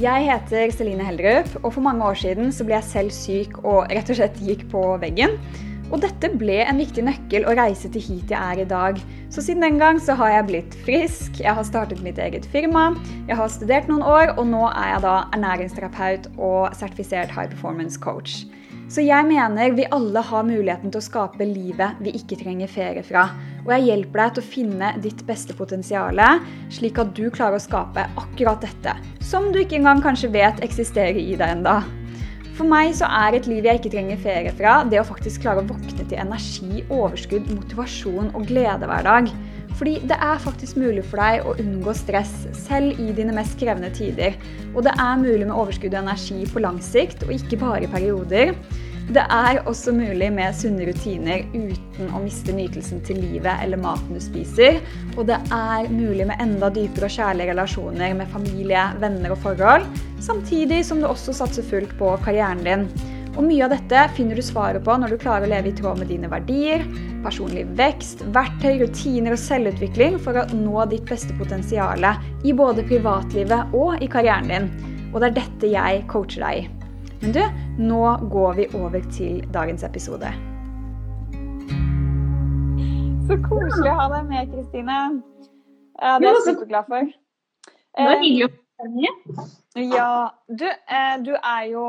Jeg heter Celine Heldrup, og for mange år siden så ble jeg selv syk og rett og slett gikk på veggen. Og dette ble en viktig nøkkel å reise til hit jeg er i dag. Så siden den gang så har jeg blitt frisk, jeg har startet mitt eget firma, jeg har studert noen år, og nå er jeg da ernæringsterapeut og sertifisert high performance coach. Så jeg mener vi alle har muligheten til å skape livet vi ikke trenger ferie fra. Og jeg hjelper deg til å finne ditt beste potensial, slik at du klarer å skape akkurat dette. Som du ikke engang kanskje vet eksisterer i deg enda. For meg så er et liv jeg ikke trenger ferie fra, det å faktisk klare å våkne til energi, overskudd, motivasjon og glede hver dag. Fordi det er faktisk mulig for deg å unngå stress, selv i dine mest krevende tider. Og det er mulig med overskudd og energi på lang sikt, og ikke bare i perioder. Det er også mulig med sunne rutiner uten å miste nytelsen til livet eller maten du spiser. Og det er mulig med enda dypere og kjærlige relasjoner med familie, venner og forhold. Samtidig som du også satser fullt på karrieren din. Og Mye av dette finner du svaret på når du klarer å leve i tråd med dine verdier, personlig vekst, verktøy, rutiner og selvutvikling for å nå ditt beste potensial i både privatlivet og i karrieren din. Og det er dette jeg coacher deg i. Men du, nå går vi over til dagens episode. Så koselig å ha deg med, Kristine. Ja, det er jeg superglad for. Det var hyggelig å ja, du, eh, du er jo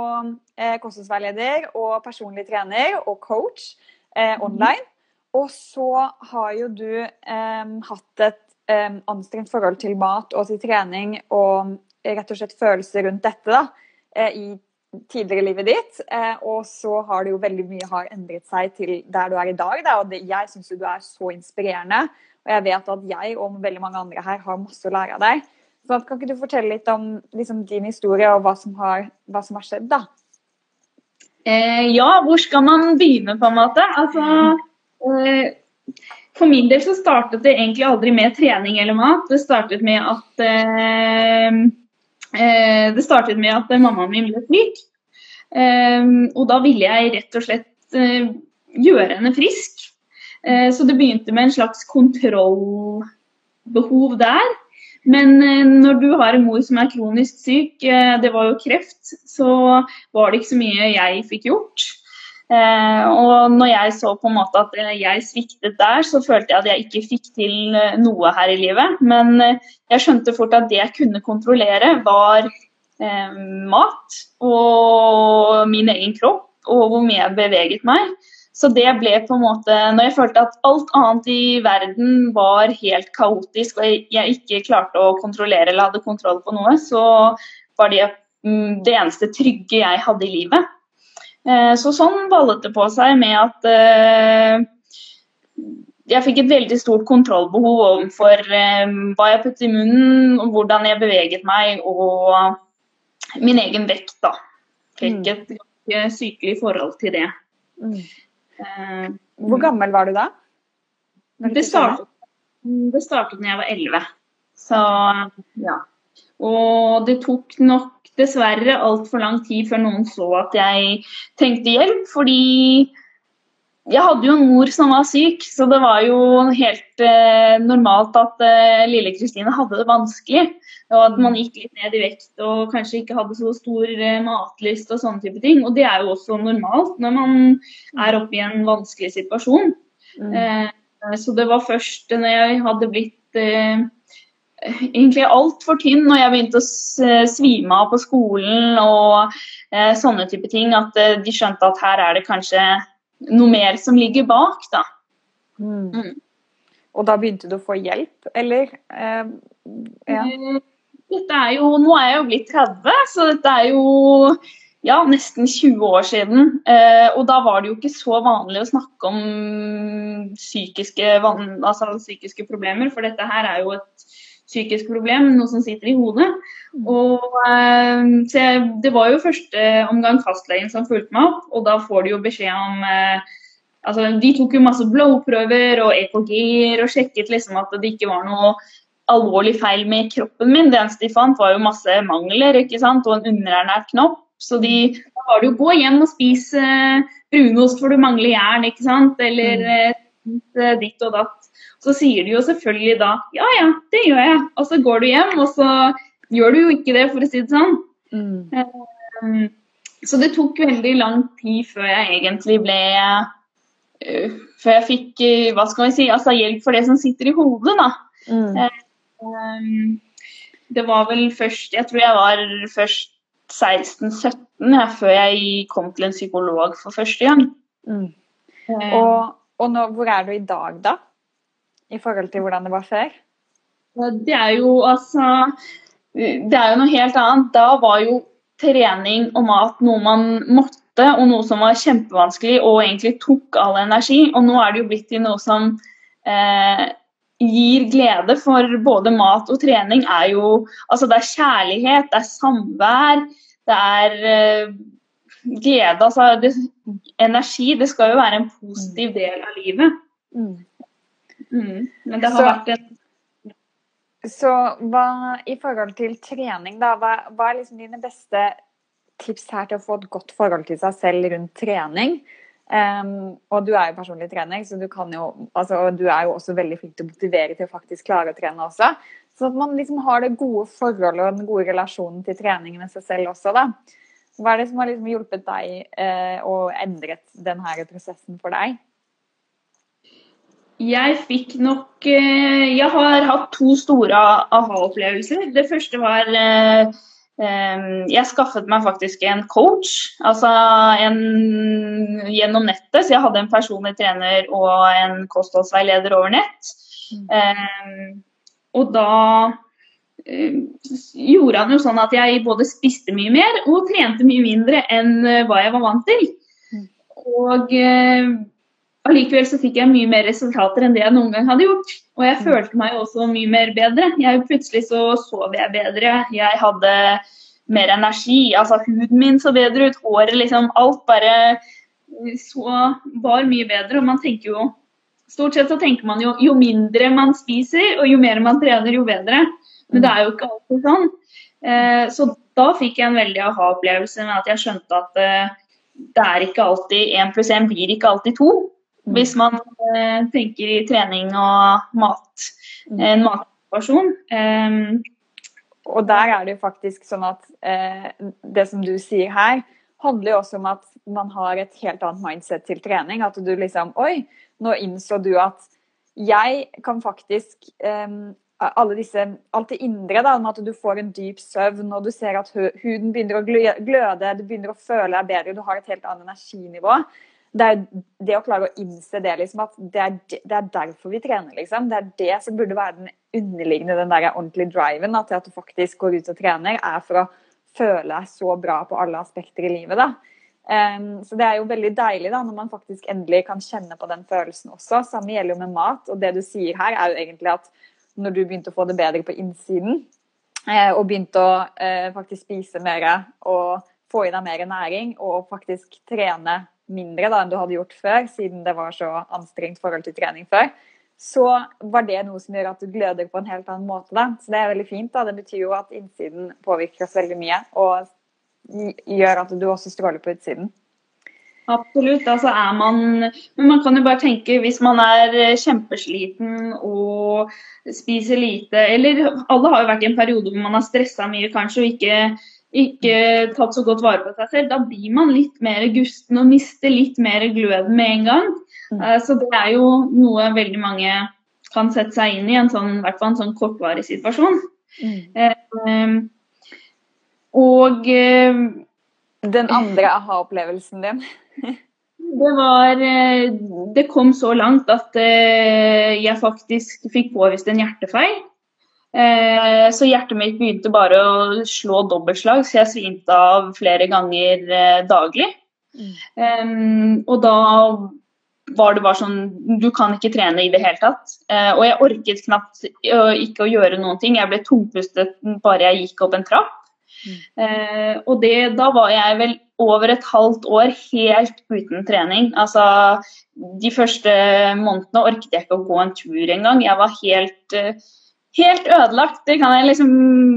eh, kostholdsveileder og personlig trener og coach eh, mhm. online. Og så har jo du eh, hatt et eh, anstrengt forhold til mat og til trening og rett og slett følelser rundt dette da, eh, i tidligere i livet ditt. og så har det jo veldig mye har endret seg til der du er i dag. Da, og det, jeg syns du er så inspirerende. Og jeg vet at jeg og veldig mange andre her har masse å lære av deg. Så kan ikke du fortelle litt om liksom, din historie og hva som har, hva som har skjedd, da? Eh, ja, hvor skal man begynne, på en måte? Altså, eh, for min del så startet det egentlig aldri med trening eller mat. Det startet med at eh, eh det startet med at mammaen min ble syk. Eh, og da ville jeg rett og slett eh, gjøre henne frisk. så det begynte med en slags kontrollbehov der. Men eh, når du har en mor som er kronisk syk, eh, det var jo kreft, så var det ikke så mye jeg fikk gjort. Eh, og når jeg så på en måte at jeg sviktet der, så følte jeg at jeg ikke fikk til noe her i livet. Men jeg skjønte fort at det jeg kunne kontrollere, var mat og min egen kropp og hvor mye jeg beveget meg. Så det ble på en måte Når jeg følte at alt annet i verden var helt kaotisk, og jeg ikke klarte å kontrollere eller hadde kontroll på noe, så var det mm, det eneste trygge jeg hadde i livet. Eh, så sånn ballet det på seg med at eh, jeg fikk et veldig stort kontrollbehov overfor eh, hva jeg puttet i munnen, hvordan jeg beveget meg og min egen vekt. da. Fikk mm. et ganske sykelig forhold til det. Mm. Eh, Hvor gammel var du da? Det startet, det startet da jeg var 11. Så ja. Og det tok nok dessverre altfor lang tid før noen så at jeg trengte hjelp. Fordi jeg hadde jo en mor som var syk, så det var jo helt eh, normalt at eh, lille Kristine hadde det vanskelig. Og at man gikk litt ned i vekt og kanskje ikke hadde så stor eh, matlyst og sånne type ting. Og det er jo også normalt når man er oppe i en vanskelig situasjon. Mm. Eh, så det var først når jeg hadde blitt eh, egentlig altfor tynn når jeg begynte å eh, svime av på skolen og eh, sånne type ting, at de skjønte at her er det kanskje noe mer som ligger bak, da. Mm. Mm. Og da begynte du å få hjelp, eller? Eh, ja. Eh, dette er jo, Nå er jeg jo blitt 30, så dette er jo ja, nesten 20 år siden. Eh, og da var det jo ikke så vanlig å snakke om psykiske, altså, psykiske problemer, for dette her er jo et psykisk problem, noe som sitter i hodet. Mm. Og, eh, jeg, det var jo første omgang fastlegen som fulgte meg opp, og da får du jo beskjed om eh, altså, De tok jo masse blodprøver og EKG-er og sjekket liksom at det ikke var noe alvorlig feil med kroppen min. Det eneste de fant, var jo masse mangler ikke sant? og en underernært knopp. Så de, da var det jo gå hjem og spise brunost for du mangler jern, ikke sant. Eller mm. Eh, ditt og datt. Så sier du jo selvfølgelig da ja ja, det gjør jeg. Og så går du hjem, og så gjør du jo ikke det, for å si det sånn. Mm. Så det tok veldig lang tid før jeg egentlig ble uh, Før jeg fikk uh, hva skal vi si, altså hjelp for det som sitter i hodet. da. Mm. Det var vel først Jeg tror jeg var først 16-17 ja, før jeg kom til en psykolog for første gang. Mm. Og, og nå, hvor er du i dag, da? I forhold til hvordan det var før? Det er jo altså Det er jo noe helt annet. Da var jo trening og mat noe man måtte, og noe som var kjempevanskelig og egentlig tok all energi. Og nå er det jo blitt til noe som eh, gir glede, for både mat og trening er jo Altså det er kjærlighet, det er samvær, det er eh, glede. Altså det, energi. Det skal jo være en positiv del av livet. Mm. Mm. Men det har Så... vært en så hva, i forhold til trening, da, hva, hva er liksom dine beste tips her til å få et godt forhold til seg selv rundt trening? Um, og du er jo personlig trener, så du, jo, altså, du er jo også veldig flink til å motivere til å faktisk klare å trene også. Så at man liksom har det gode forholdet og den gode relasjonen til trening med seg selv også, da. Hva er det som har liksom hjulpet deg eh, og endret denne prosessen for deg? Jeg fikk nok eh, Jeg har hatt to store aha-opplevelser. Det første var eh, eh, Jeg skaffet meg faktisk en coach altså en, gjennom nettet. Så jeg hadde en personlig trener og en kostholdsveileder over nett. Mm. Og da gjorde han jo sånn at jeg både spiste mye mer og trente mye mindre enn hva jeg var vant til. Mm. Og Allikevel så fikk jeg mye mer resultater enn det jeg noen gang hadde gjort. Og jeg mm. følte meg også mye mer bedre. Jeg, plutselig så sov jeg bedre. Jeg hadde mer energi. Altså huden min så bedre ut. Håret liksom Alt bare så var mye bedre. Og man tenker jo Stort sett så tenker man jo jo mindre man spiser og jo mer man trener, jo bedre. Men det er jo ikke alltid sånn. Eh, så da fikk jeg en veldig aha-opplevelse med at jeg skjønte at eh, det er ikke alltid én pluss én blir ikke alltid to. Mm. Hvis man eh, tenker i trening og mat, mm. en matsituasjon. Eh, og der er det jo faktisk sånn at eh, det som du sier her, handler jo også om at man har et helt annet mindset til trening. At du liksom Oi, nå innså du at jeg kan faktisk um, alle disse, alt det indre, da, at du får en dyp søvn og du ser at huden begynner å gløde, du begynner å føle deg bedre, du har et helt annet energinivå det er det å klare å innse det, liksom, at det er, det er, derfor vi trener. Liksom. Det er det som burde være den underliggende, den der ordentlige driven til at du faktisk går ut og trener, er for å føle deg så bra på alle aspekter i livet. da. Um, så det er jo veldig deilig da, når man faktisk endelig kan kjenne på den følelsen også. Samme gjelder jo med mat. Og det du sier her, er jo egentlig at når du begynte å få det bedre på innsiden, eh, og begynte å eh, faktisk spise mer og få i deg mer næring og faktisk trene mindre da, enn du hadde gjort før, siden det var så anstrengt forhold til trening før, så var det noe som gjør at du gløder på en helt annen måte. Da. Så det er veldig fint. da. Det betyr jo at innsiden påvirker oss veldig mye, og gjør at du også stråler på utsiden. Absolutt. altså er man Men man kan jo bare tenke hvis man er kjempesliten og spiser lite Eller alle har jo vært i en periode hvor man har stressa mye kanskje og ikke ikke tatt så godt vare på seg selv, da blir man litt mer gusten og mister litt mer gløden med en gang. Mm. Eh, så det er jo noe veldig mange kan sette seg inn i, en sånn, i hvert fall en sånn kortvarig situasjon. Mm. Eh, og eh, Den andre aha-opplevelsen din? det var Det kom så langt at jeg faktisk fikk påvist en hjertefeil. Eh, så hjertet mitt begynte bare å slå dobbeltslag, så jeg svimte av flere ganger eh, daglig. Mm. og da var det bare sånn Du kan ikke trene i det hele tatt. Eh, og jeg orket knapt ikke å gjøre noen ting. Jeg ble tungpustet bare jeg gikk opp en trapp. Mm. og det, da var jeg vel over et halvt år helt uten trening. Altså, de første månedene orket jeg ikke å gå en tur engang. Jeg var helt helt ødelagt. Det kan jeg liksom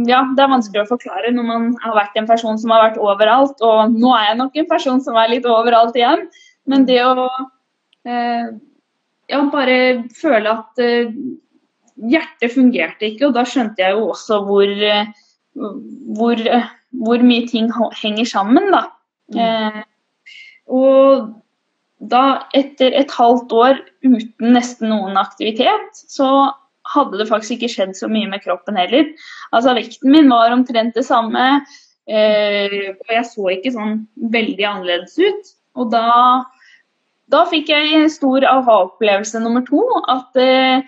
Ja, det er vanskelig å forklare når man har vært en person som har vært overalt. Og nå er jeg nok en person som er litt overalt igjen. Men det å eh, ja, bare føle at eh, hjertet fungerte ikke, og da skjønte jeg jo også hvor, hvor, hvor, mye ting henger sammen, da. Mm. Eh, og da, etter et halvt år uten nesten noen aktivitet, så hadde det faktisk ikke skjedd så mye med kroppen heller. Altså Vekten min var omtrent det samme, eh, og jeg så ikke sånn veldig annerledes ut. Og da, da fikk jeg stor aha-opplevelse nummer to. At eh,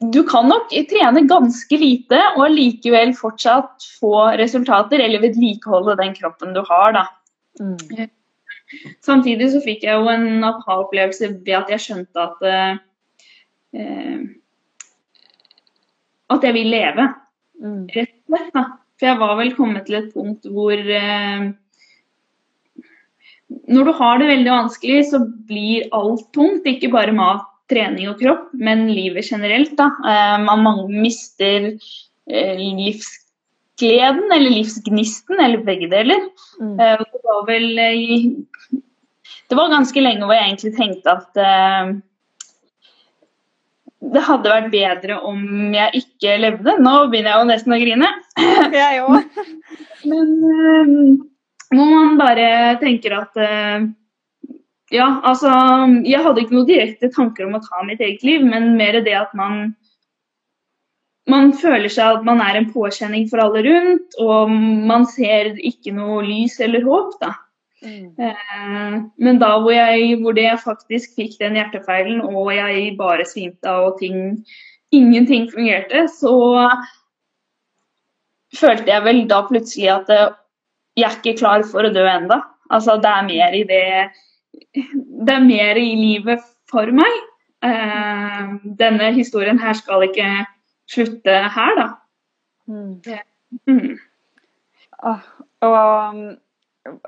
du kan nok trene ganske lite og likevel fortsatt få resultater, eller vedlikeholde den kroppen du har. da. Mm. Eh, Samtidig så fikk jeg jo en aha-opplevelse ved at jeg skjønte at eh, at jeg vil leve. Mm. Rett og slett. da. For jeg var vel kommet til et punkt hvor eh, Når du har det veldig vanskelig, så blir alt tungt. Ikke bare mat, trening og kropp, men livet generelt. da. Eh, man mister eh, livs livsgleden eller livsgnisten, eller begge deler. Mm. Uh, det var vel uh, Det var ganske lenge hvor jeg egentlig tenkte at uh, det hadde vært bedre om jeg ikke levde. Nå begynner jeg jo nesten å grine. Jeg òg. Men når man bare tenker at Ja, altså Jeg hadde ikke noen direkte tanker om å ta mitt eget liv, men mer det at man man føler seg at man er en påkjenning for alle rundt, og man ser ikke noe lys eller håp. da. Mm. Eh, men da hvor, jeg, hvor det faktisk fikk den hjertefeilen, og jeg bare svimte av og ting, ingenting fungerte, så følte jeg vel da plutselig at eh, jeg er ikke klar for å dø enda. Altså, det er mer i det Det er mer i livet for meg. Eh, denne historien her skal ikke slutte her, da. Mm. Mm. Oh, og um,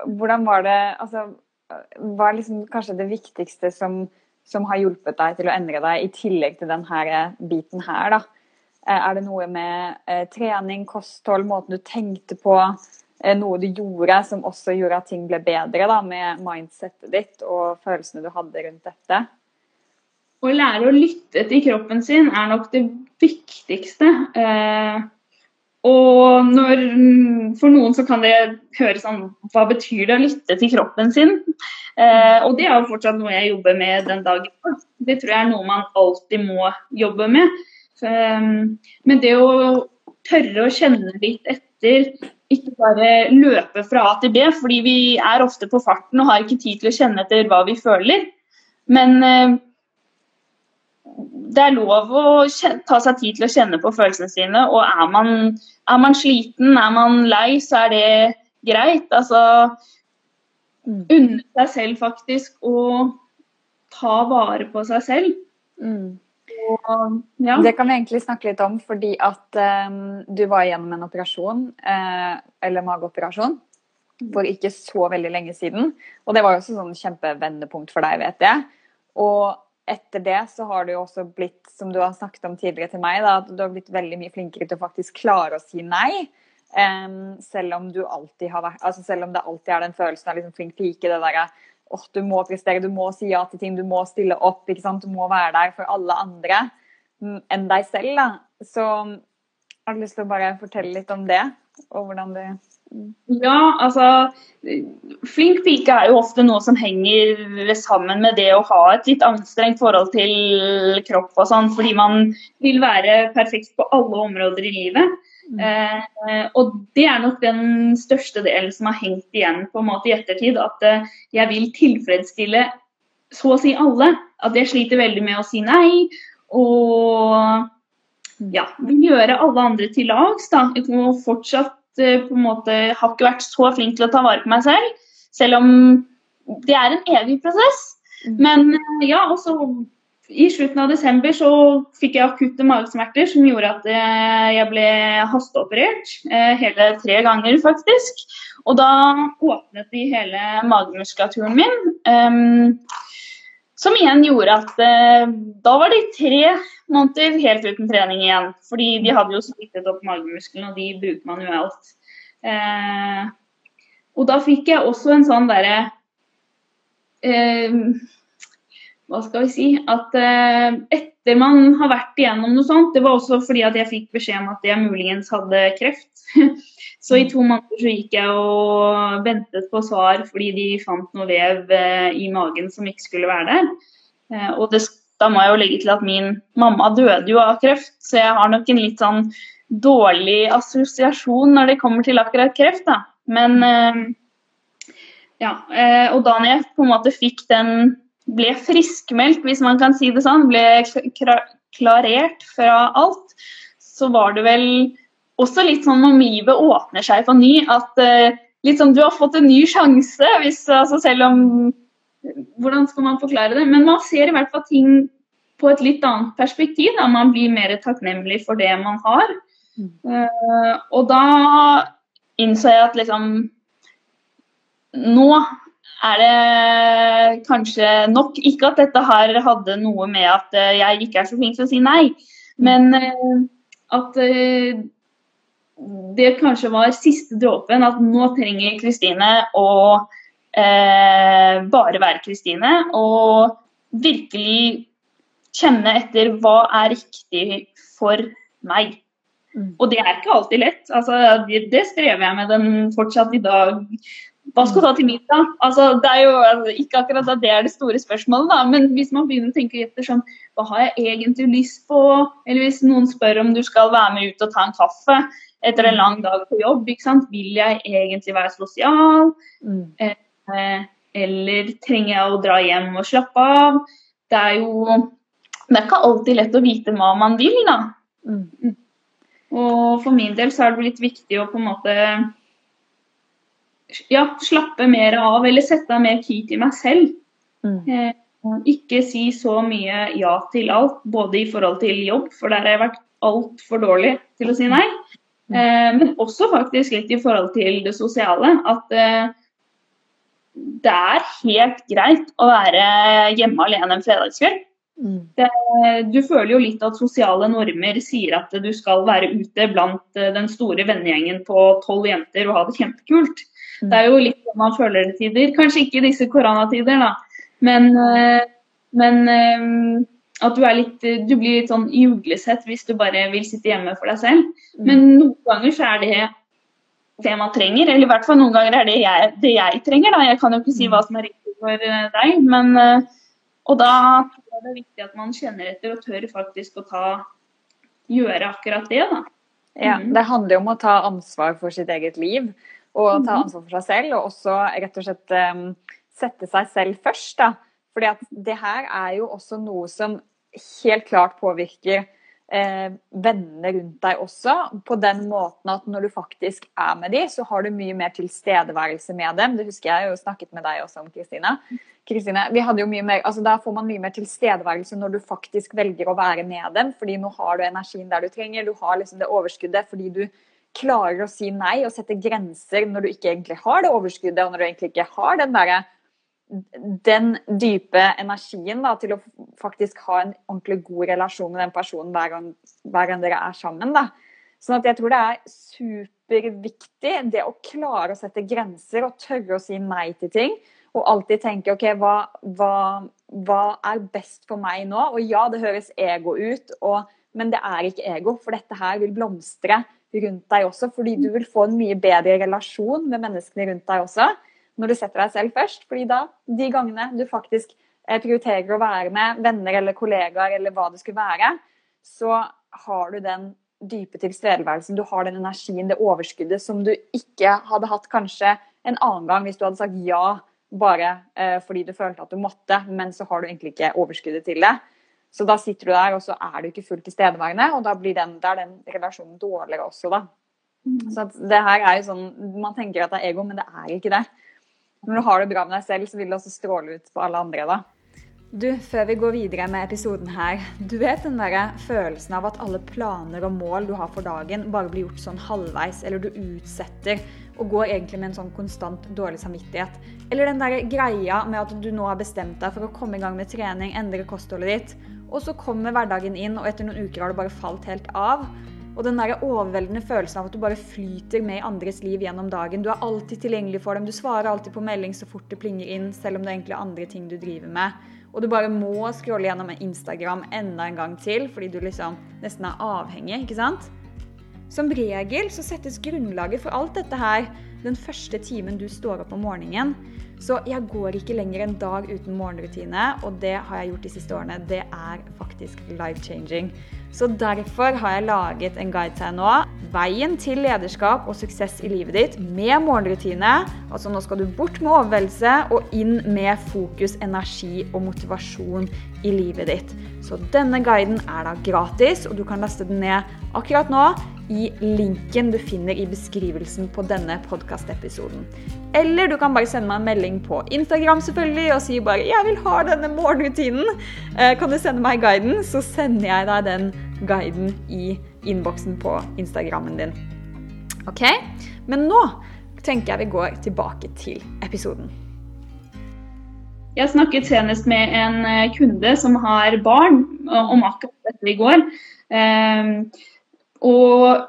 hvordan var det Altså, hva er liksom kanskje det viktigste som, som, har hjulpet deg til å endre deg, i tillegg til denne biten her, da? Eh, er det noe med eh, trening, kosthold, måten du tenkte på, eh, noe du gjorde som også gjorde at ting ble bedre da, med mindsettet ditt og følelsene du hadde rundt dette? Å lære å lytte til kroppen sin er nok det viktigste. Eh, og når, for noen så kan det høres sånn Hva betyr det å lytte til kroppen sin? Eh, og det er jo fortsatt noe jeg jobber med den dagen. Det tror jeg er noe man alltid må jobbe med. Så, eh, men det å tørre å kjenne litt etter, ikke bare løpe fra A til B, fordi vi er ofte på farten og har ikke tid til å kjenne etter hva vi føler. Men eh, det er lov å ta seg tid til å kjenne på følelsene sine. Og er man, er man sliten, er man lei, så er det greit. Altså mm. unne seg selv faktisk å ta vare på seg selv. Mm. Og, ja. Det kan vi egentlig snakke litt om, fordi at um, du var igjennom en operasjon, uh, eller mageoperasjon, for ikke så veldig lenge siden. Og det var jo også sånn kjempevendepunkt for deg, vet jeg. Og etter det så har du jo også blitt, som du har snakket om tidligere til meg, da, at du har blitt veldig mye flinkere til å faktisk klare å si nei. Um, selv om du alltid har vært altså selv om det alltid er den følelsen av liksom flink pike, det derre åh, du må prestere, du må si ja til ting, du må stille opp, ikke sant? du må være der for alle andre enn deg selv. da. Så har du lyst til å bare fortelle litt om det, og hvordan det ja, altså Flink pike er jo ofte noe som henger sammen med det å ha et litt anstrengt forhold til kropp og sånn, fordi man vil være perfekt på alle områder i livet. Mm. Eh, og det er nok den største delen som har hengt igjen på en måte i ettertid. At eh, jeg vil tilfredsstille så å si alle. At jeg sliter veldig med å si nei. Og ja, vil gjøre alle andre til lags. da, Og fortsatt Eh, på en måte har ikke vært så flink til å ta vare på meg selv. Selv om det er en evig prosess. Mm. Men ja, og så i slutten av desember så fikk jeg akutte magesmerter som gjorde at eh, jeg ble hasteoperert. Hele tre ganger, faktisk. Og da åpnet de hele magemuskulaturen min. Um, som igjen gjorde at eh, da var de tre måneder helt uten trening igjen. Fordi de hadde jo splittet opp magemusklene, og de bruker man jo alt. Uh, og da fikk jeg også en sånn derre uh, hva skal vi si At uh, etter man har vært igjennom noe sånt Det var også fordi at jeg fikk beskjed om at jeg muligens hadde kreft. så i to måneder så gikk jeg og ventet på svar fordi de fant noe vev uh, i magen som ikke skulle være der. Uh, og det, da må jeg jo legge til at min mamma døde jo av kreft, så jeg har nok en litt sånn dårlig assosiasjon når det kommer til akkurat kreft. da. Men ja, og da jeg på en måte fikk den ble friskmeldt, hvis man kan si det sånn, ble klarert fra alt, så var det vel også litt sånn om livet åpner seg på ny. At uh, litt sånn, du har fått en ny sjanse, hvis, altså selv om Hvordan skal man forklare det? Men man ser i hvert fall ting på et litt annet perspektiv. Da. Man blir mer takknemlig for det man har. Uh, og da innså jeg at liksom Nå er det kanskje nok. Ikke at dette her hadde noe med at eh, jeg ikke er så flink til å si nei, men eh, at eh, det kanskje var siste dråpen. At nå trenger Kristine å eh, bare være Kristine. Og virkelig kjenne etter hva er riktig for meg. Mm. Og det er ikke alltid lett. Altså, det, det strever jeg med den fortsatt i dag hva skal du ha til middag? Altså, det er jo ikke akkurat at det er det store spørsmålet, da. Men hvis man begynner å tenke etter sånn Hva har jeg egentlig lyst på? Eller hvis noen spør om du skal være med ut og ta en kaffe etter en lang dag på jobb, ikke sant? vil jeg egentlig være sosial? Mm. Eh, eller trenger jeg å dra hjem og slappe av? Det er jo Det er ikke alltid lett å vite hva man vil, da. Mm. Og for min del så er det blitt viktig å på en måte ja, slappe mer av, eller sette av mer tid til meg selv. Mm. Eh, ikke si så mye ja til alt, både i forhold til jobb, for der har jeg vært altfor dårlig til å si nei. Eh, men også faktisk litt i forhold til det sosiale. At eh, det er helt greit å være hjemme alene en fredagskveld. Mm. Det, du føler jo litt at sosiale normer sier at du skal være ute blant den store vennegjengen på tolv jenter og ha det kjempekult. Det er jo litt sånn man føler det tider. Kanskje ikke i disse koronatider, da. Men, eh, men eh, at du, litt, du, blir litt sånn juglesett uglesett hvis du bare vil sitte hjemme for deg selv. Mm. Men noen ganger så er det det man trenger. Eller i hvert fall noen ganger er det jeg, det jeg trenger. Da. Jeg kan jo ikke si mm. hva som er riktig for eh, deg. Men, og da er det viktig at man kjenner etter og tør faktisk å ta, gjøre akkurat det. da. Ja, mm. Det handler jo om å ta ansvar for sitt eget liv og ta mhm. ansvar for seg selv. Og også rett og slett um, sette seg selv først. Da. Fordi at det her er jo også noe som helt klart påvirker eh, vennene rundt deg også. På den måten at når du faktisk er med dem, så har du mye mer tilstedeværelse med dem. Det husker jeg jo snakket med deg også om, Kristine. Kristine, vi hadde jo mye mer, altså Da får man mye mer tilstedeværelse når du faktisk velger å være med dem. fordi nå har du energien der du trenger, du har liksom det overskuddet fordi du klarer å si nei og sette grenser når du ikke egentlig har det overskuddet, og når du egentlig ikke har den derre den dype energien da, til å faktisk ha en ordentlig god relasjon med den personen hver gang, hver gang dere er sammen. Da. Sånn at jeg tror det er superviktig det å klare å sette grenser og tørre å si nei til ting. Og alltid tenke OK, hva, hva, hva er best for meg nå? Og ja, det høres ego ut, og, men det er ikke ego, for dette her vil blomstre rundt deg også, fordi du vil få en mye bedre relasjon med menneskene rundt deg også når du setter deg selv først. fordi da, de gangene du faktisk eh, prioriterer å være med venner eller kollegaer eller hva det skulle være, så har du den dype tilstedeværelsen, du har den energien, det overskuddet som du ikke hadde hatt kanskje en annen gang hvis du hadde sagt ja bare eh, fordi du følte at du måtte, men så har du egentlig ikke overskuddet til det. Så da sitter du der, og så er du ikke fullt tilstedeværende, og da blir den, er den relasjonen dårligere også, da. Mm. Så det her er jo sånn Man tenker at det er ego, men det er ikke det. Når du har det bra med deg selv, så vil det også stråle ut på alle andre, da. Du, før vi går videre med episoden her. Du vet den der følelsen av at alle planer og mål du har for dagen, bare blir gjort sånn halvveis, eller du utsetter og går egentlig med en sånn konstant dårlig samvittighet. Eller den der greia med at du nå har bestemt deg for å komme i gang med trening, endre kostholdet ditt, og så kommer hverdagen inn, og etter noen uker har det bare falt helt av. Og den der overveldende følelsen av at du bare flyter med i andres liv gjennom dagen. Du er alltid tilgjengelig for dem, du svarer alltid på melding så fort det plinger inn, selv om det egentlig er andre ting du driver med. og du bare må scrolle gjennom Instagram enda en gang til fordi du liksom nesten er avhengig, ikke sant? Som regel så settes grunnlaget for alt dette her den første timen du står opp om morgenen. Så jeg går ikke lenger en dag uten morgenrutine, og det har jeg gjort de siste årene. Det er faktisk life-changing. Så derfor har jeg laget en guide til deg nå. Veien til lederskap og suksess i livet ditt med morgenrutine. Altså nå skal du bort med overveldelse og inn med fokus, energi og motivasjon i livet ditt. Så denne guiden er da gratis, og du kan laste den ned akkurat nå i linken du finner i beskrivelsen på denne podkastepisoden. Eller du kan bare sende meg en melding på Instagram selvfølgelig og si bare 'Jeg vil ha denne morgenrutinen'. Eh, kan du sende meg guiden, så sender jeg deg den guiden i innboksen på Instagrammen din. Ok? Men nå tenker jeg vi går tilbake til episoden. Jeg snakket senest med en eh, kunde som har barn, om akkurat dette i går. Og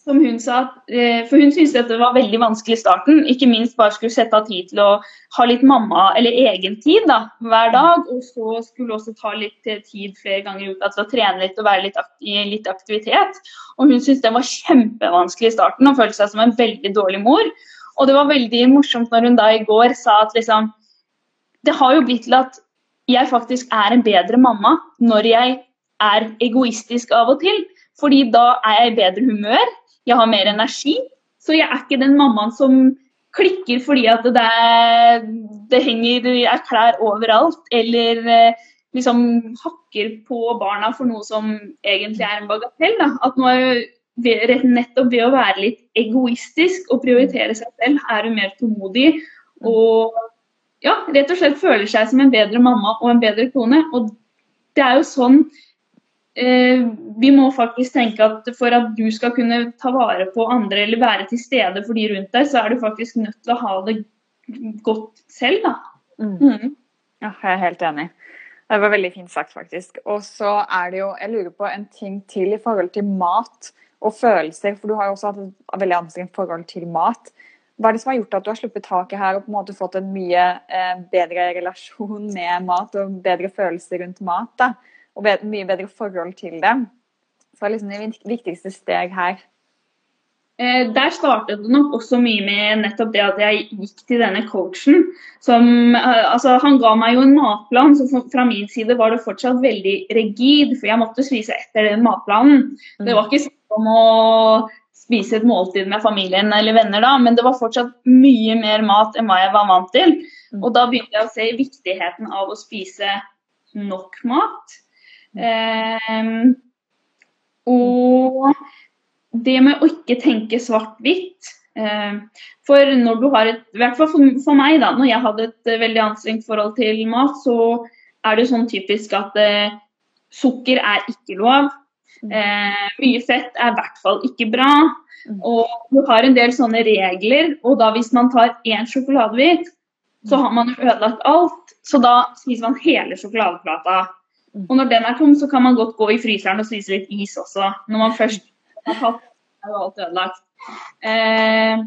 som hun sa, eh, for hun syntes dette var veldig vanskelig i starten. Ikke minst bare skulle sette av tid til å ha litt mamma- eller egentid da, hver dag. Og så skulle også ta litt eh, tid flere ganger i uka til å trene litt og være litt i litt aktivitet. Og hun syntes det var kjempevanskelig i starten og følte seg som en veldig dårlig mor. Og det var veldig morsomt når hun da i går sa at liksom Det har jo blitt til at jeg faktisk er en bedre mamma når jeg er egoistisk av og til. Fordi da er jeg i bedre humør, jeg har mer energi. Så jeg er ikke den mammaen som klikker fordi at det, er, det henger er klær overalt, eller eh, liksom hakker på barna for noe som egentlig er en bagatell. Da. At nå er nettopp ved å være litt egoistisk og prioritere seg selv, er hun mer tålmodig og ja, rett og slett føler seg som en bedre mamma og en bedre kone. Og det er jo sånn vi må faktisk tenke at for at du skal kunne ta vare på andre eller være til stede for de rundt deg, så er du faktisk nødt til å ha det godt selv, da. Mm. Mm. Ja, jeg er helt enig. Det var veldig fint sagt, faktisk. Og så er det jo Jeg lurer på en ting til i forhold til mat og følelser. For du har jo også hatt et veldig anstrengt forhold til mat. Hva er det som har gjort at du har sluppet taket her og på en måte fått en mye eh, bedre relasjon med mat og bedre følelser rundt mat? da? Og mye bedre forhold til det. Så det er liksom det viktigste steg her. Eh, der startet det nok også mye med nettopp det at jeg gikk til denne coachen. Som, eh, altså, han ga meg jo en matplan, så fra min side var det fortsatt veldig rigid. For jeg måtte spise etter den matplanen. Mm. Det var ikke sånn om å spise et måltid med familien eller venner da, men det var fortsatt mye mer mat enn hva jeg var vant til. Mm. Og da begynte jeg å se viktigheten av å spise nok mat. Um, og det med å ikke tenke svart-hvitt. Uh, for når du har et, i hvert fall for, for, meg, da, når jeg hadde et uh, veldig anstrengt forhold til mat, så er det sånn typisk at uh, sukker er ikke lov. Uh, mye fett er i hvert fall ikke bra. Mm. Og du har en del sånne regler, og da hvis man tar én sjokoladehvit, så har man ødelagt alt. Så da spiser man hele sjokoladeplata. Og når den er tom, så kan man godt gå i fryseren og spise litt is også. Når man først har tatt, er jo alt ødelagt. Eh,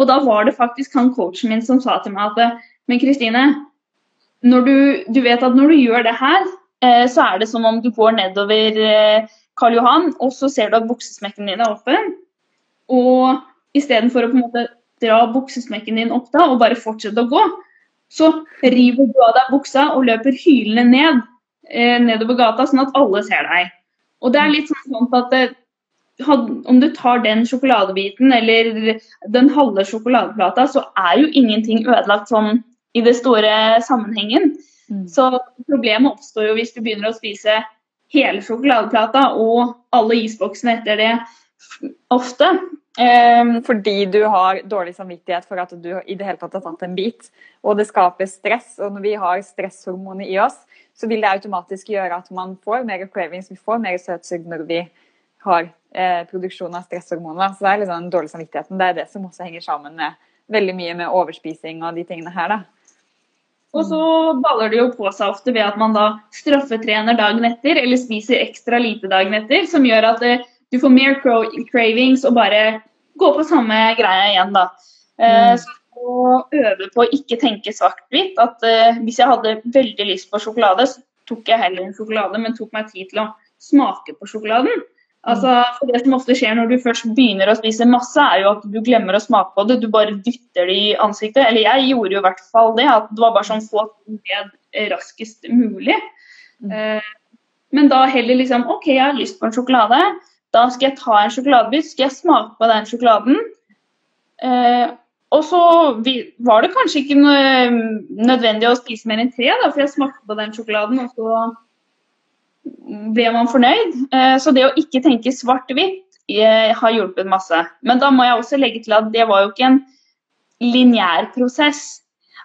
og da var det faktisk han coachen min som sa til meg at Men Kristine, du, du, vet at når du gjør det her, eh, så er det som om du går nedover eh, Karl Johan, og så ser du at buksesmekken din er åpen. Og istedenfor å på en måte dra buksesmekken din opp da, og bare fortsette å gå, så river du av deg buksa og løper hylende ned eh, nedover gata, sånn at alle ser deg. Og det er litt sånn at det, om du tar den sjokoladebiten eller den halve sjokoladeplata, så er jo ingenting ødelagt sånn i det store sammenhengen. Mm. Så problemet oppstår jo hvis du begynner å spise hele sjokoladeplata og alle isboksene etter det ofte. Um, fordi du har dårlig samvittighet for at du i det hele tatt har tatt en bit. Og det skaper stress. Og når vi har stresshormoner i oss, så vil det automatisk gjøre at man får mer cravings, vi får mer søtsug når vi har eh, produksjon av stresshormoner. Så det er liksom den dårlige samvittigheten. Det er det som også henger sammen med veldig mye med overspising og de tingene her, da. Og så baller det jo på seg ofte ved at man da straffetrener dagen etter, eller spiser ekstra lite dagen etter, som gjør at eh, du får mer cravings og bare går på samme greia igjen, da. Eh, mm. Så å øve på å ikke tenke svart-hvitt. At uh, hvis jeg hadde veldig lyst på sjokolade, så tok jeg heller en sjokolade, men tok meg tid til å smake på sjokoladen. Altså, for Det som ofte skjer når du først begynner å spise masse, er jo at du glemmer å smake på det. Du bare dytter det i ansiktet. Eller jeg gjorde jo i hvert fall det. at Det var bare sånn få ned raskest mulig. Mm. Uh, men da heller liksom OK, jeg har lyst på en sjokolade. Da skal jeg ta en sjokoladebit, skal jeg smake på den sjokoladen. Uh, og så var det kanskje ikke nødvendig å spise mer enn tre, da, for jeg smakte på den sjokoladen, og så ble man fornøyd. Eh, så det å ikke tenke svart-hvitt eh, har hjulpet masse. Men da må jeg også legge til at det var jo ikke en lineær prosess.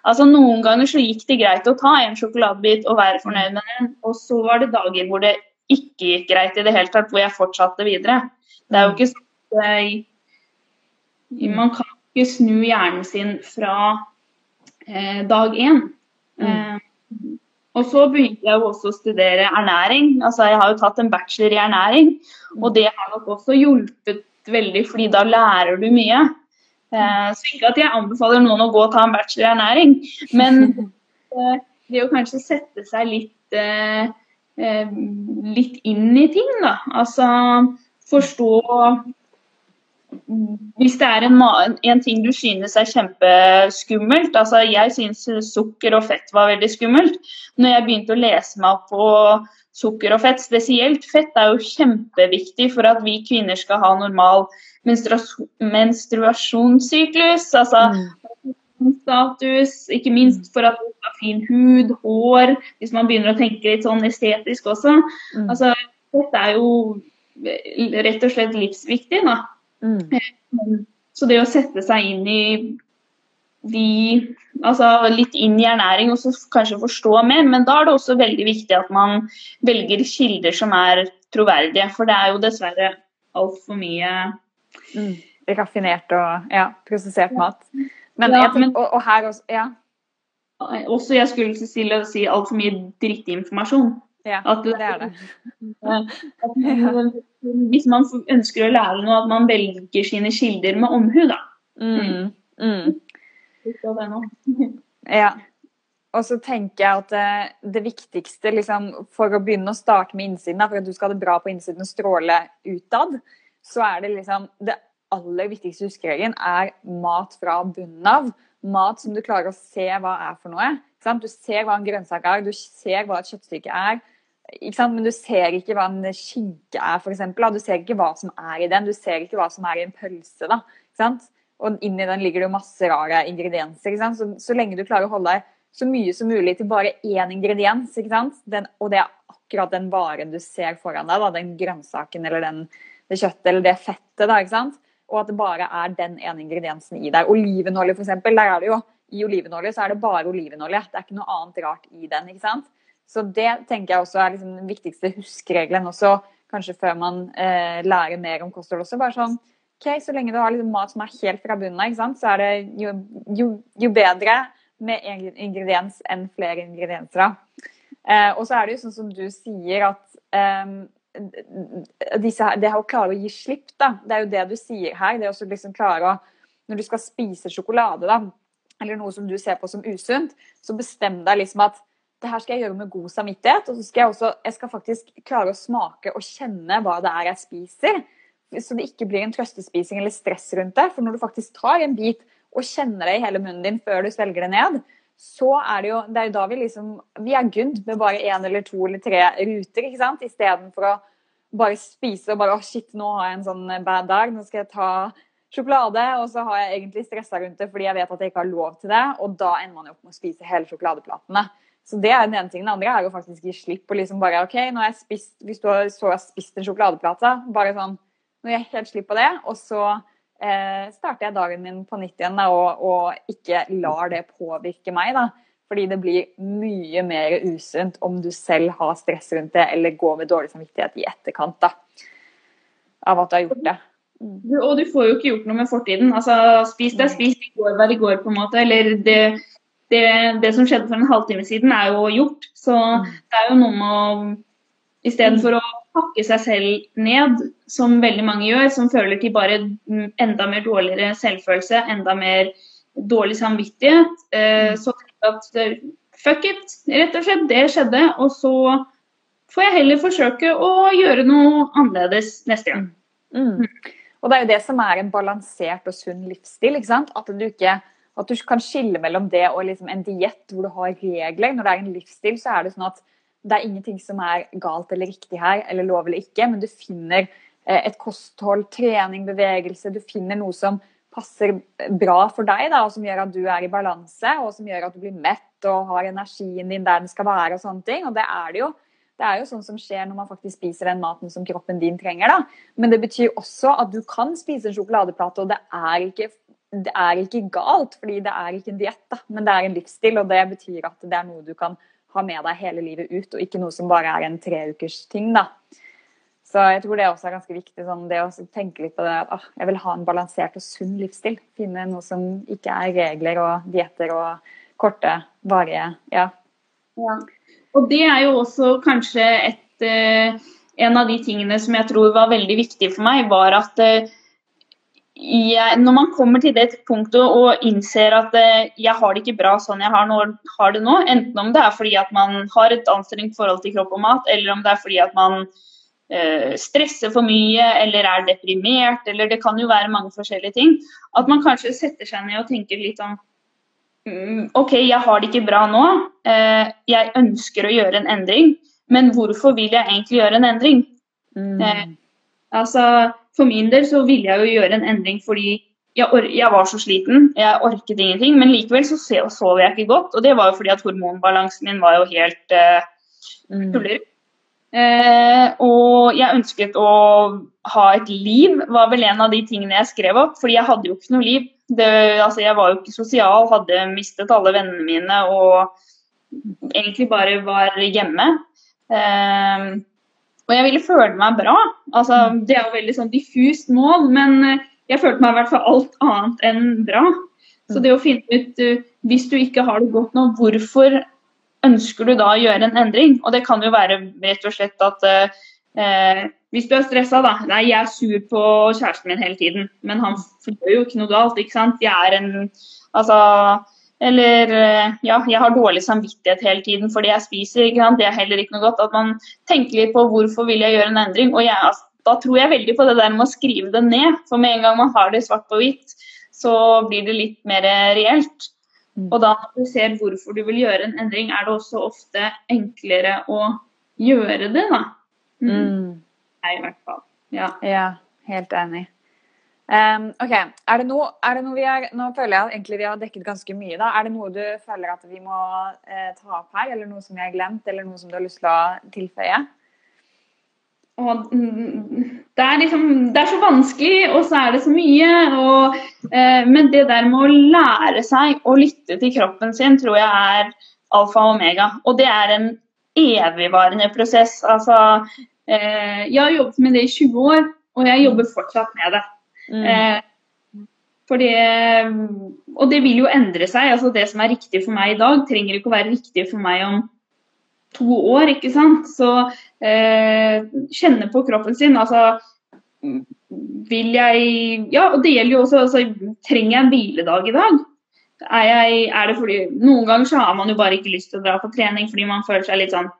Altså Noen ganger så gikk det greit å ta en sjokoladebit og være fornøyd med den, og så var det dager hvor det ikke gikk greit i det hele tatt, hvor jeg fortsatte videre. Det er jo ikke sånn at Man kan ikke snu hjernen sin fra eh, dag én. Mm. Eh, og så begynte jeg jo også å studere ernæring. Altså jeg har jo tatt en bachelor i ernæring, og det har nok også hjulpet veldig, fordi da lærer du mye. Eh, så ikke at jeg anbefaler noen å gå og ta en bachelor i ernæring, men eh, det å kanskje sette seg litt, eh, litt inn i ting, da. Altså forstå hvis det er en, en, ting du synes er kjempeskummelt altså Jeg synes sukker og fett var veldig skummelt. Når jeg begynte å lese meg opp på sukker og fett, spesielt fett er jo kjempeviktig for at vi kvinner skal ha normal menstruasjonssyklus. Altså mm. status, ikke minst for at du skal ha fin hud, hår, hvis man begynner å tenke litt sånn estetisk også. Mm. Altså, Fett er jo rett og slett livsviktig. da. Mm. Så det å sette seg inn i de Altså litt inn i ernæring og så kanskje forstå mer, men da er det også veldig viktig at man velger kilder som er troverdige. For det er jo dessverre altfor mye mm. Raffinert og ja, prosessert mat. Men, ja, men og, og, her også Ja. Også jeg skulle til å si altfor mye drittinformasjon. Ja, at, det er det. At man, hvis man ønsker å lære noe, at man velger sine kilder med omhu, da. Mm. Mm. Ja. Og så tenker jeg at det, det viktigste liksom, for å begynne å starte med innsiden, for at du skal ha det bra på innsiden og stråle utad, så er det liksom det aller viktigste huskeregelen er mat fra bunnen av. Mat som du klarer å se hva er for noe. Du ser hva en grønnsak er, du ser hva et kjøttstykke er. Men du ser ikke hva en skinke er, f.eks. Du ser ikke hva som er i den. Du ser ikke hva som er i en pølse. da, Og inni den ligger det jo masse rare ingredienser. Så, så, lenge du klarer å holde deg så mye som mulig til bare én ingrediens, den, og det er akkurat den varen du ser foran deg, da, den grønnsaken eller den, det kjøttet eller det fettet, da, ikke sant? og at det bare er den ene ingrediensen i der. Olivenolje, f.eks. Der er det jo i olivenolje så er det bare olivenolje. Det er ikke noe annet rart i den. ikke sant? Så det tenker jeg også er liksom den viktigste huskeregelen også, kanskje før man eh, lærer mer om kosthold også. Bare sånn OK, så lenge du har liksom mat som er helt fra bunnen av, så er det jo, jo, jo, bedre med én ingrediens enn flere ingredienser. Eh, og så er det jo sånn som du sier, at eh, disse, det å klare å gi slipp, da. Det er jo det du sier her. Det å liksom klare å Når du skal spise sjokolade, da, eller noe som du ser på som usunt, så bestem deg liksom at det her skal jeg gjøre med god samvittighet. Og så skal jeg også jeg skal faktisk klare å smake og kjenne hva det er jeg spiser. Så det ikke blir en trøstespising eller stress rundt det. For når du faktisk tar en bit og kjenner det i hele munnen din før du svelger det ned, så er det jo det er jo da vi liksom Vi er good med bare én eller to eller tre ruter, ikke sant? Istedenfor å bare spise og bare Å, oh, shit, nå har jeg en sånn bad dag. Nå skal jeg ta sjokolade, og så har jeg egentlig stressa rundt det fordi jeg vet at jeg ikke har lov til det, og da ender man jo opp med å spise hele sjokoladeplatene. Så det er den ene tingen. Den andre er å faktisk gi slipp og liksom bare OK, nå har jeg spist Hvis du har, så har spist en sjokoladeplate, bare sånn Nå gir jeg helt slipp på det, og så eh, starter jeg dagen min på nytt igjen da, og, og, ikke lar det påvirke meg. da. Fordi det blir mye mer usunt om du selv har stress rundt det, eller går med dårlig samvittighet i etterkant da, av at du har gjort det. Og du får jo ikke gjort noe med fortiden. altså Spis det, spis i går, vær i går, på en måte. Eller det det, det, som skjedde for en halvtime siden, er jo gjort. Så mm. det er jo noe med å Istedenfor å pakke seg selv ned, som veldig mange gjør, som føler til bare enda mer dårligere selvfølelse, enda mer dårlig samvittighet. Eh, så at eh, fuck it, rett og slett. Det skjedde. Og så får jeg heller forsøke å gjøre noe annerledes neste gang. Mm. Og det er jo det som er en balansert og sunn livsstil. ikke sant? At du, ikke, at du kan skille mellom det og liksom en diett hvor du har regler. Når det er en livsstil, så er det sånn at det er ingenting som er galt eller riktig her, eller lov eller ikke, men du finner eh, et kosthold, trening, bevegelse. Du finner noe som passer bra for deg, da, og som gjør at du er i balanse, og som gjør at du blir mett og har energien din der den skal være. og sånne ting, og det er det jo. Det er jo sånn som skjer når man faktisk spiser den maten som kroppen din trenger. da. Men det betyr også at du kan spise en sjokoladeplate, og det er ikke, det er ikke galt, fordi det er ikke en diett, men det er en livsstil. Og det betyr at det er noe du kan ha med deg hele livet ut, og ikke noe som bare er en treukers ting. da. Så jeg tror det også er ganske viktig, sånn, det å tenke litt på det at ah, jeg vil ha en balansert og sunn livsstil. Finne noe som ikke er regler og dietter og korte, varige ja. ja. Og det er jo også kanskje et eh, En av de tingene som jeg tror var veldig viktig for meg, var at eh, jeg, når man kommer til det punktet og innser at eh, jeg har det ikke bra sånn jeg har, nå, har, det nå, enten om det er fordi at man har et anstrengt forhold til kropp og mat, eller om det er fordi at man eh, stresser for mye eller er deprimert, eller det kan jo være mange forskjellige ting, at man kanskje setter seg ned og tenker litt om mm, OK, jeg har det ikke bra nå, eh, jeg ønsker å gjøre en endring, men hvorfor vil jeg egentlig gjøre en endring? Mm. Eh, altså for min del så ville jeg jo gjøre en endring fordi jeg, jeg var så sliten, jeg orket ingenting. Men likevel så sov jeg ikke godt, og det var jo fordi at hormonbalansen min var jo helt uh, tullerud. Eh, og jeg ønsket å ha et liv, var vel en av de tingene jeg skrev opp. Fordi jeg hadde jo ikke noe liv. Det, altså, jeg var jo ikke sosial, hadde mistet alle vennene mine og egentlig bare var hjemme. Eh, og jeg ville føle meg bra. Altså, mm. det er jo veldig sånn diffust mål, men eh, jeg følte meg i hvert fall alt annet enn bra. Så mm. det å finne ut, eh, hvis du ikke har det godt nå, hvorfor ønsker du da å gjøre en endring? Og det kan jo være rett og slett at eh, hvis du er stressa, da. Nei, jeg er sur på kjæresten min hele tiden, men han gjør jo ikke noe galt, ikke sant. Jeg er en Altså eller eh, ja, jeg har dårlig samvittighet hele tiden fordi jeg spiser. Det er heller ikke noe godt. At man tenker litt på hvorfor vil jeg gjøre en endring. Og jeg, altså, da tror jeg veldig på det der med å skrive det ned. For med en gang man har det svart på hvitt, så blir det litt mer reelt. Mm. Og da når du ser hvorfor du vil gjøre en endring, er det også ofte enklere å gjøre det, da. Mm. mm. Jeg i hvert fall. Ja. ja, helt enig. Um, ok, er det, noe, er det noe, vi har Nå føler jeg egentlig vi har dekket ganske mye. da. Er det noe du føler at vi må eh, ta opp her, eller noe som vi har glemt, eller noe som du har lyst til å tilføye? Og, det, er liksom, det er så vanskelig, og så er det så mye. Og, eh, men det der med å lære seg å lytte til kroppen sin, tror jeg er alfa og omega. Og det er en evigvarende prosess. Altså, eh, jeg har jobbet med det i 20 år, og jeg jobber fortsatt med det. Mm. Eh, fordi, og det vil jo endre seg. altså Det som er riktig for meg i dag, trenger ikke å være riktig for meg om to år. ikke sant? Så eh, kjenne på kroppen sin. altså vil jeg Ja, og det gjelder jo også altså, Trenger jeg en hviledag i dag? Er, jeg, er, det fordi Noen ganger så har man jo bare ikke lyst til å dra på trening fordi man føler seg litt sånn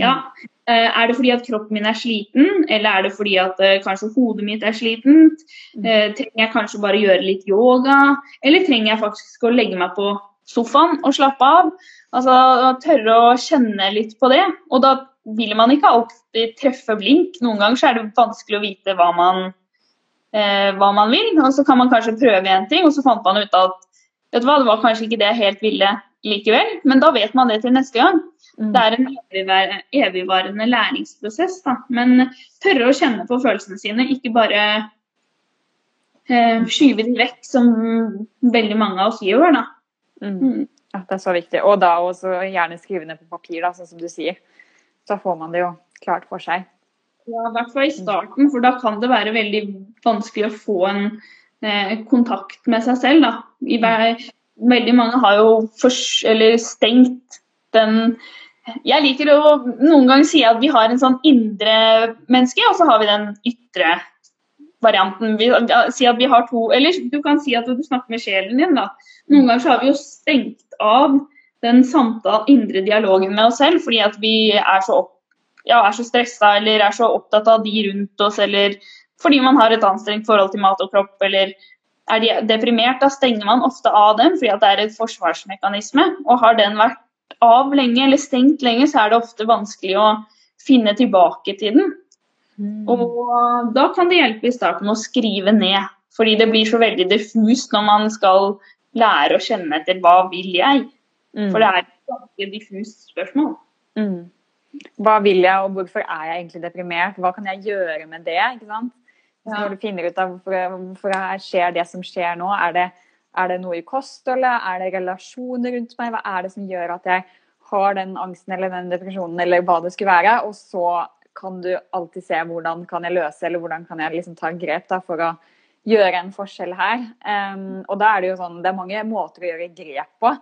Ja, Eh, er det fordi at kroppen min er sliten, eller er det fordi at uh, kanskje hodet mitt er slitent? Uh, trenger jeg kanskje bare gjøre litt yoga, eller trenger jeg faktisk å legge meg på sofaen og slappe av? Altså Tørre å kjenne litt på det. Og da vil man ikke alltid treffe blink. Noen ganger så er det vanskelig å vite hva man, hva man vil. Og så kan man kanskje prøve en ting, og så fant man ut at vet du hva, det var kanskje ikke det jeg helt ville likevel, men da vet man det til neste gang. Mm. Det er en evigvarende læringsprosess. Da. Men tørre å kjenne på følelsene sine, ikke bare eh, skyve dem vekk, som veldig mange av oss gjør. Da. Mm. mm. Ja, det er så viktig. Og da også gjerne skrive ned på papir, da, sånn som du sier. Så får man det jo klart for seg. Ja, i hvert fall i starten, for da kan det være veldig vanskelig å få en eh, kontakt med seg selv. Da. I, veldig mange har jo stengt den jeg liker å noen ganger si at vi har en sånn indre menneske, og så har vi den ytre varianten. Vi, si at vi har to Eller du kan si at du snakker med sjelen din, da. Noen ganger så har vi jo stengt av den samtalen, indre dialogen med oss selv fordi at vi er så, opp, ja, så stressa eller er så opptatt av de rundt oss, eller fordi man har et anstrengt forhold til mat og kropp, eller er de deprimert, da stenger man ofte av dem fordi at det er et forsvarsmekanisme. Og har den vært av lenge eller stengt lenge, så er det ofte vanskelig å finne tilbake til den. Mm. Og da kan det hjelpe i starten å skrive ned, fordi det blir så veldig diffust når man skal lære å kjenne etter hva vil jeg. Mm. For det er et ganske diffust spørsmål. Mm. Hva vil jeg, og hvorfor er jeg egentlig deprimert? Hva kan jeg gjøre med det? ikke sant? Så Når du finner ut av hvorfor, hvorfor skjer det som skjer nå, er det, er det noe i kostholdet? Er det relasjoner rundt meg? Hva er det som gjør at jeg har den angsten eller den depresjonen eller hva det skulle være? Og så kan du alltid se hvordan kan jeg løse, eller hvordan kan jeg liksom ta grep da, for å gjøre en forskjell her. Um, og da er det jo sånn, det er mange måter å gjøre grep på.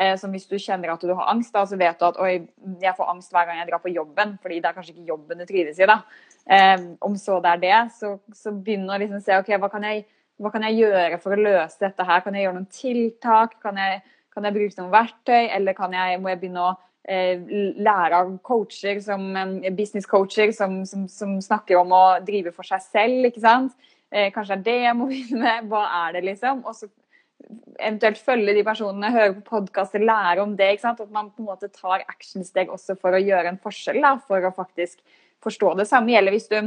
Uh, som hvis du kjenner at du har angst, da, så vet du at oi, jeg får angst hver gang jeg drar på jobben, fordi det er kanskje ikke jobben du trives i. da. Um, om så det er det, så, så begynn å liksom se ok, hva kan, jeg, hva kan jeg gjøre for å løse dette her? Kan jeg gjøre noen tiltak? Kan jeg, kan jeg bruke noen verktøy, eller jeg, må jeg begynne å Eh, lære av coacher som business coacher som, som, som, snakker om å drive for seg selv, ikke sant. Eh, kanskje det er det jeg må begynne med. Hva er det, liksom? Og så eventuelt følge de personene, høre på podkaster, lære om det. ikke sant? At man på en måte tar actionsteg også for å gjøre en forskjell, da, for å faktisk forstå det. Samme gjelder hvis du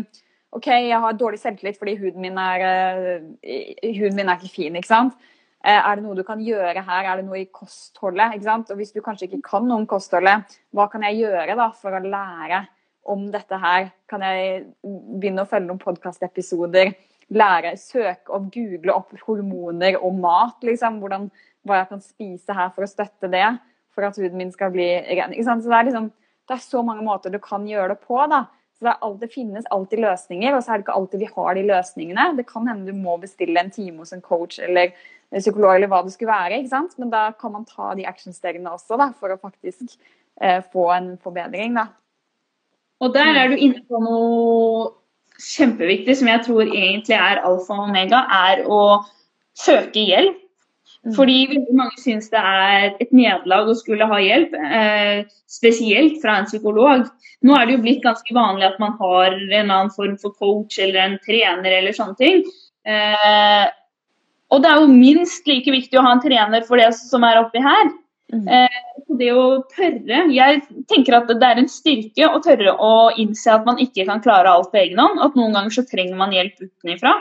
OK, jeg har dårlig selvtillit fordi huden min er, uh, huden min er ikke fin. ikke sant? Eh, er det noe du kan gjøre her? Er det noe i kostholdet? ikke sant? Og Hvis du kanskje ikke kan noe om kostholdet, hva kan jeg gjøre da for å lære om dette her? Kan jeg begynne å følge noen podkastepisoder? Lære, søke og google opp hormoner og mat? liksom, Hvordan, Hva jeg kan spise her for å støtte det? For at huden min skal bli ren. ikke sant? Så det er, liksom, det er så mange måter du kan gjøre det på. da. Så det, alltid, det, finnes alltid løsninger, og så er det ikke alltid vi har de løsningene. Det kan hende du må bestille en time hos en coach eller psykolog eller hva det skulle være. ikke sant? Men da kan man ta de actionstegene også da, for å faktisk eh, få en forbedring. da. Og der er du inne på noe kjempeviktig som jeg tror egentlig er alfa og omega, er å søke hjelp. Mm. Fordi veldig mange syns det er et nederlag å skulle ha hjelp, eh, spesielt fra en psykolog. Nå er det jo blitt ganske vanlig at man har en annen form for coach eller en trener eller sånne ting. Eh, og det er jo minst like viktig å ha en trener for det som er oppi her. Mm. Eh, det å tørre Jeg tenker at det er en styrke å tørre å innse at man ikke kan klare alt på egen hånd. At noen ganger så trenger man hjelp utenifra.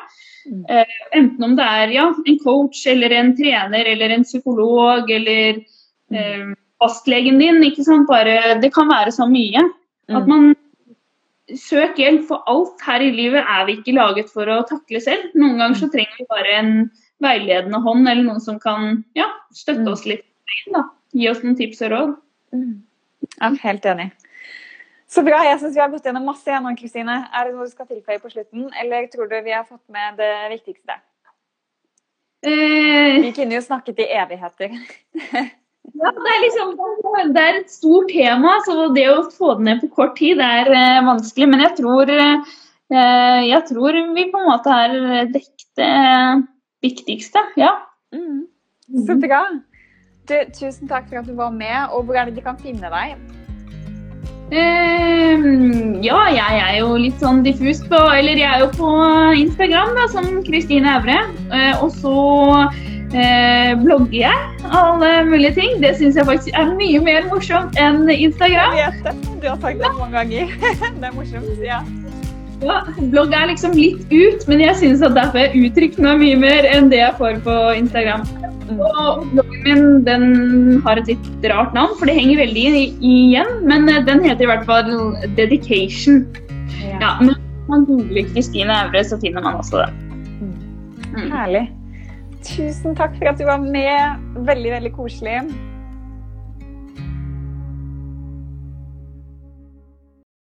Mm. Eh, enten om det er ja, en coach eller en trener eller en psykolog eller mm. eh, fastlegen din. ikke sant? Bare, det kan være så mye. At mm. man søker hjelp, for alt her i livet er vi ikke laget for å takle selv. Noen ganger så trenger vi bare en veiledende hånd, eller noen som kan ja, støtte oss litt. Da. Gi oss noen tips og råd. Mm. Jeg er helt enig. Så bra. Jeg syns vi har gått gjennom masse igjen, Kristine. Er det noe du skal tilføye på slutten, eller tror du vi har fått med det viktigste? Eh, vi kunne jo snakket i evigheter. ja, det er liksom det er et stort tema, så det å få det ned på kort tid er eh, vanskelig. Men jeg tror, eh, jeg tror vi på en måte har dekket det viktigste. Ja. Mm. Så bra. Du, tusen takk for at du var med. Og hvor er det de kan finne deg? Um, ja, jeg er jo litt sånn diffus på Eller jeg er jo på Instagram da, som Kristine Evre. Uh, og så uh, blogger jeg alle mulige ting. Det syns jeg faktisk er mye mer morsomt enn Instagram. Jeg vet det. Du har sagt det mange ganger. det er morsomt. ja. Ja, blogg er liksom litt ut, men jeg syns at derfor jeg uttrykker meg mye mer enn det jeg får på Instagram. Og bloggen min den har et litt rart navn, for det henger veldig igjen. Men eh, den heter i hvert fall Dedication. Ja, ja men man googler Kristine Aure, så finner man også det. Mm. Herlig. Tusen takk for at du var med. Veldig, veldig koselig.